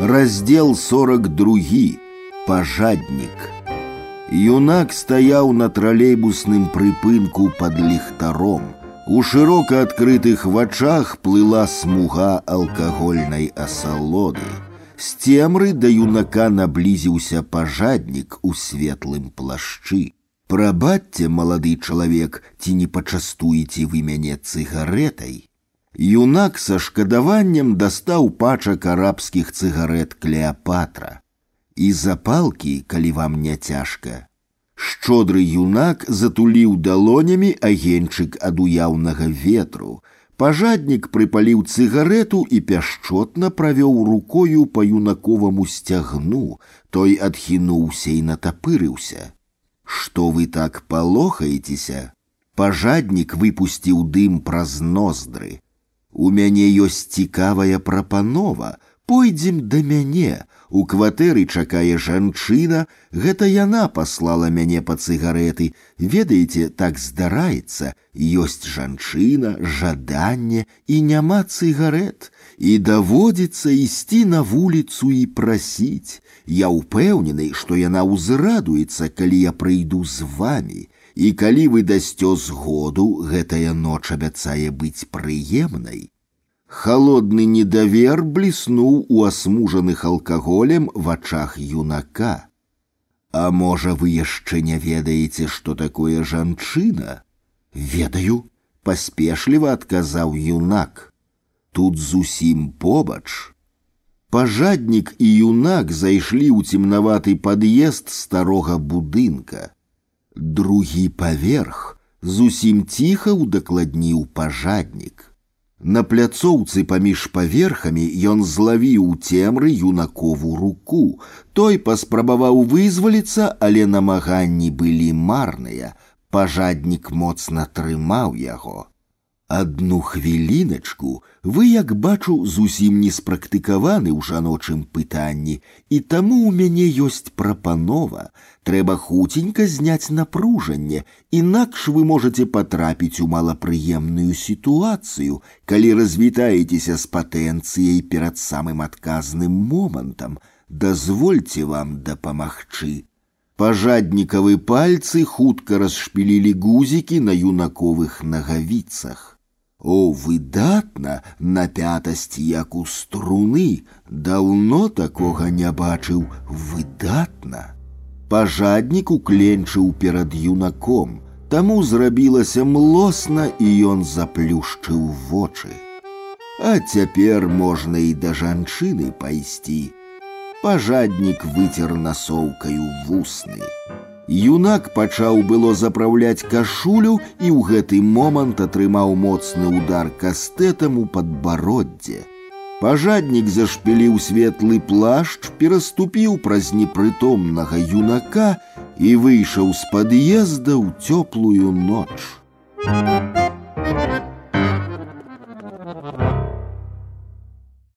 Раздел 42. Пажаднік. Юнак стаяў на тралейбусным прыпынку под ліхтаром. У шырока адкрытых вачах плыла смуга алкагольнай асалоды. З цемры да юнака наблізіўся пажаднік у светлым плашчы. Прабачце, малады чалавек, ці не пачастуеце вы мяне цыгаретай. Юнак са шкадаваннем дастаў пачак арабскіх цыгарет Клеапатра. І запалкі, калі вам не цяжка. Шчодры юнак затуліў далонямі агеньчык ад уяўнага ветру. Пажаднік прыпаліў цыгарету і пяшчотна правёў рукою па юнаковаму сцягну, той адхінуўся і натапырыўся. Што вы так палохаецеся? Пажаднік выпусціў дым праз ноздры. У мяне ёсць цікавая прапанова. Пойдзем да мяне. У кватэры чакае жанчына, гэта яна паслала мяне па цыгареты. Ведаеце, так здараецца, ёсць жанчына, жаданне і няма цыгарет. І даводзіцца ісці на вуліцу і прасіць. Я ўпэўнены, што яна ўзрадуецца, калі я прыйду з вами і калі вы дасцё згоду, гэтая ноч абяцае быць прыемнай. Холодны недавер бліснуў у асмужаных алкаголем вачах юнака. А можа, вы яшчэ не ведаеце, што такое жанчына? Ведаю, паспешліва адказаў юнак. Тут зусім побач. Пажаднік і юнак зайшлі ў цемнаваты пад'езд старога будынка. Другі паверх зусім ціха ўдакладніў пажаднік. На пляцоўцы паміж паверхамі ён злавіў цемры юнакову руку. Той паспрабаваў вызваліцца, але намаганні былі марныя. Пажаднік моцна трымаў яго. Адну хвіліначку вы, як бачу, зусім не спрактыкаваны ў жаночым пытанні, і таму ў мяне ёсць прапанова. Трэба хуценька зняць напружанне, інакш вы можете патрапіць у малапрыемную сітуацыю, калі развітаецеся з патэнцыяй перад самым адказным момантам. Дазвольце вам дапамагчы. Пажаднікавы пальцы хутка расшпілілі гузікі на юнаковых нагавіцах. О, выдатна, напятасць як у струны, даўно такога не бачыў, выдатна. Пажаднік укленчыў перад юнаком, таму зрабілася млосна і ён заплюшчыў вочы. А цяпер можна і да жанчыны пайсці. Пажаднік выцер насоўкаю вусны. Юнак пачаў было запраўляць кашулю і ў гэты момант атрымаў моцны удар кастэтам у падбароддзе. Пажаднік зашпіліў светлы плашч, пераступіў праз непрытомнага юнака і выйшаў з пад'езда ў цёплую ноч. Thank you.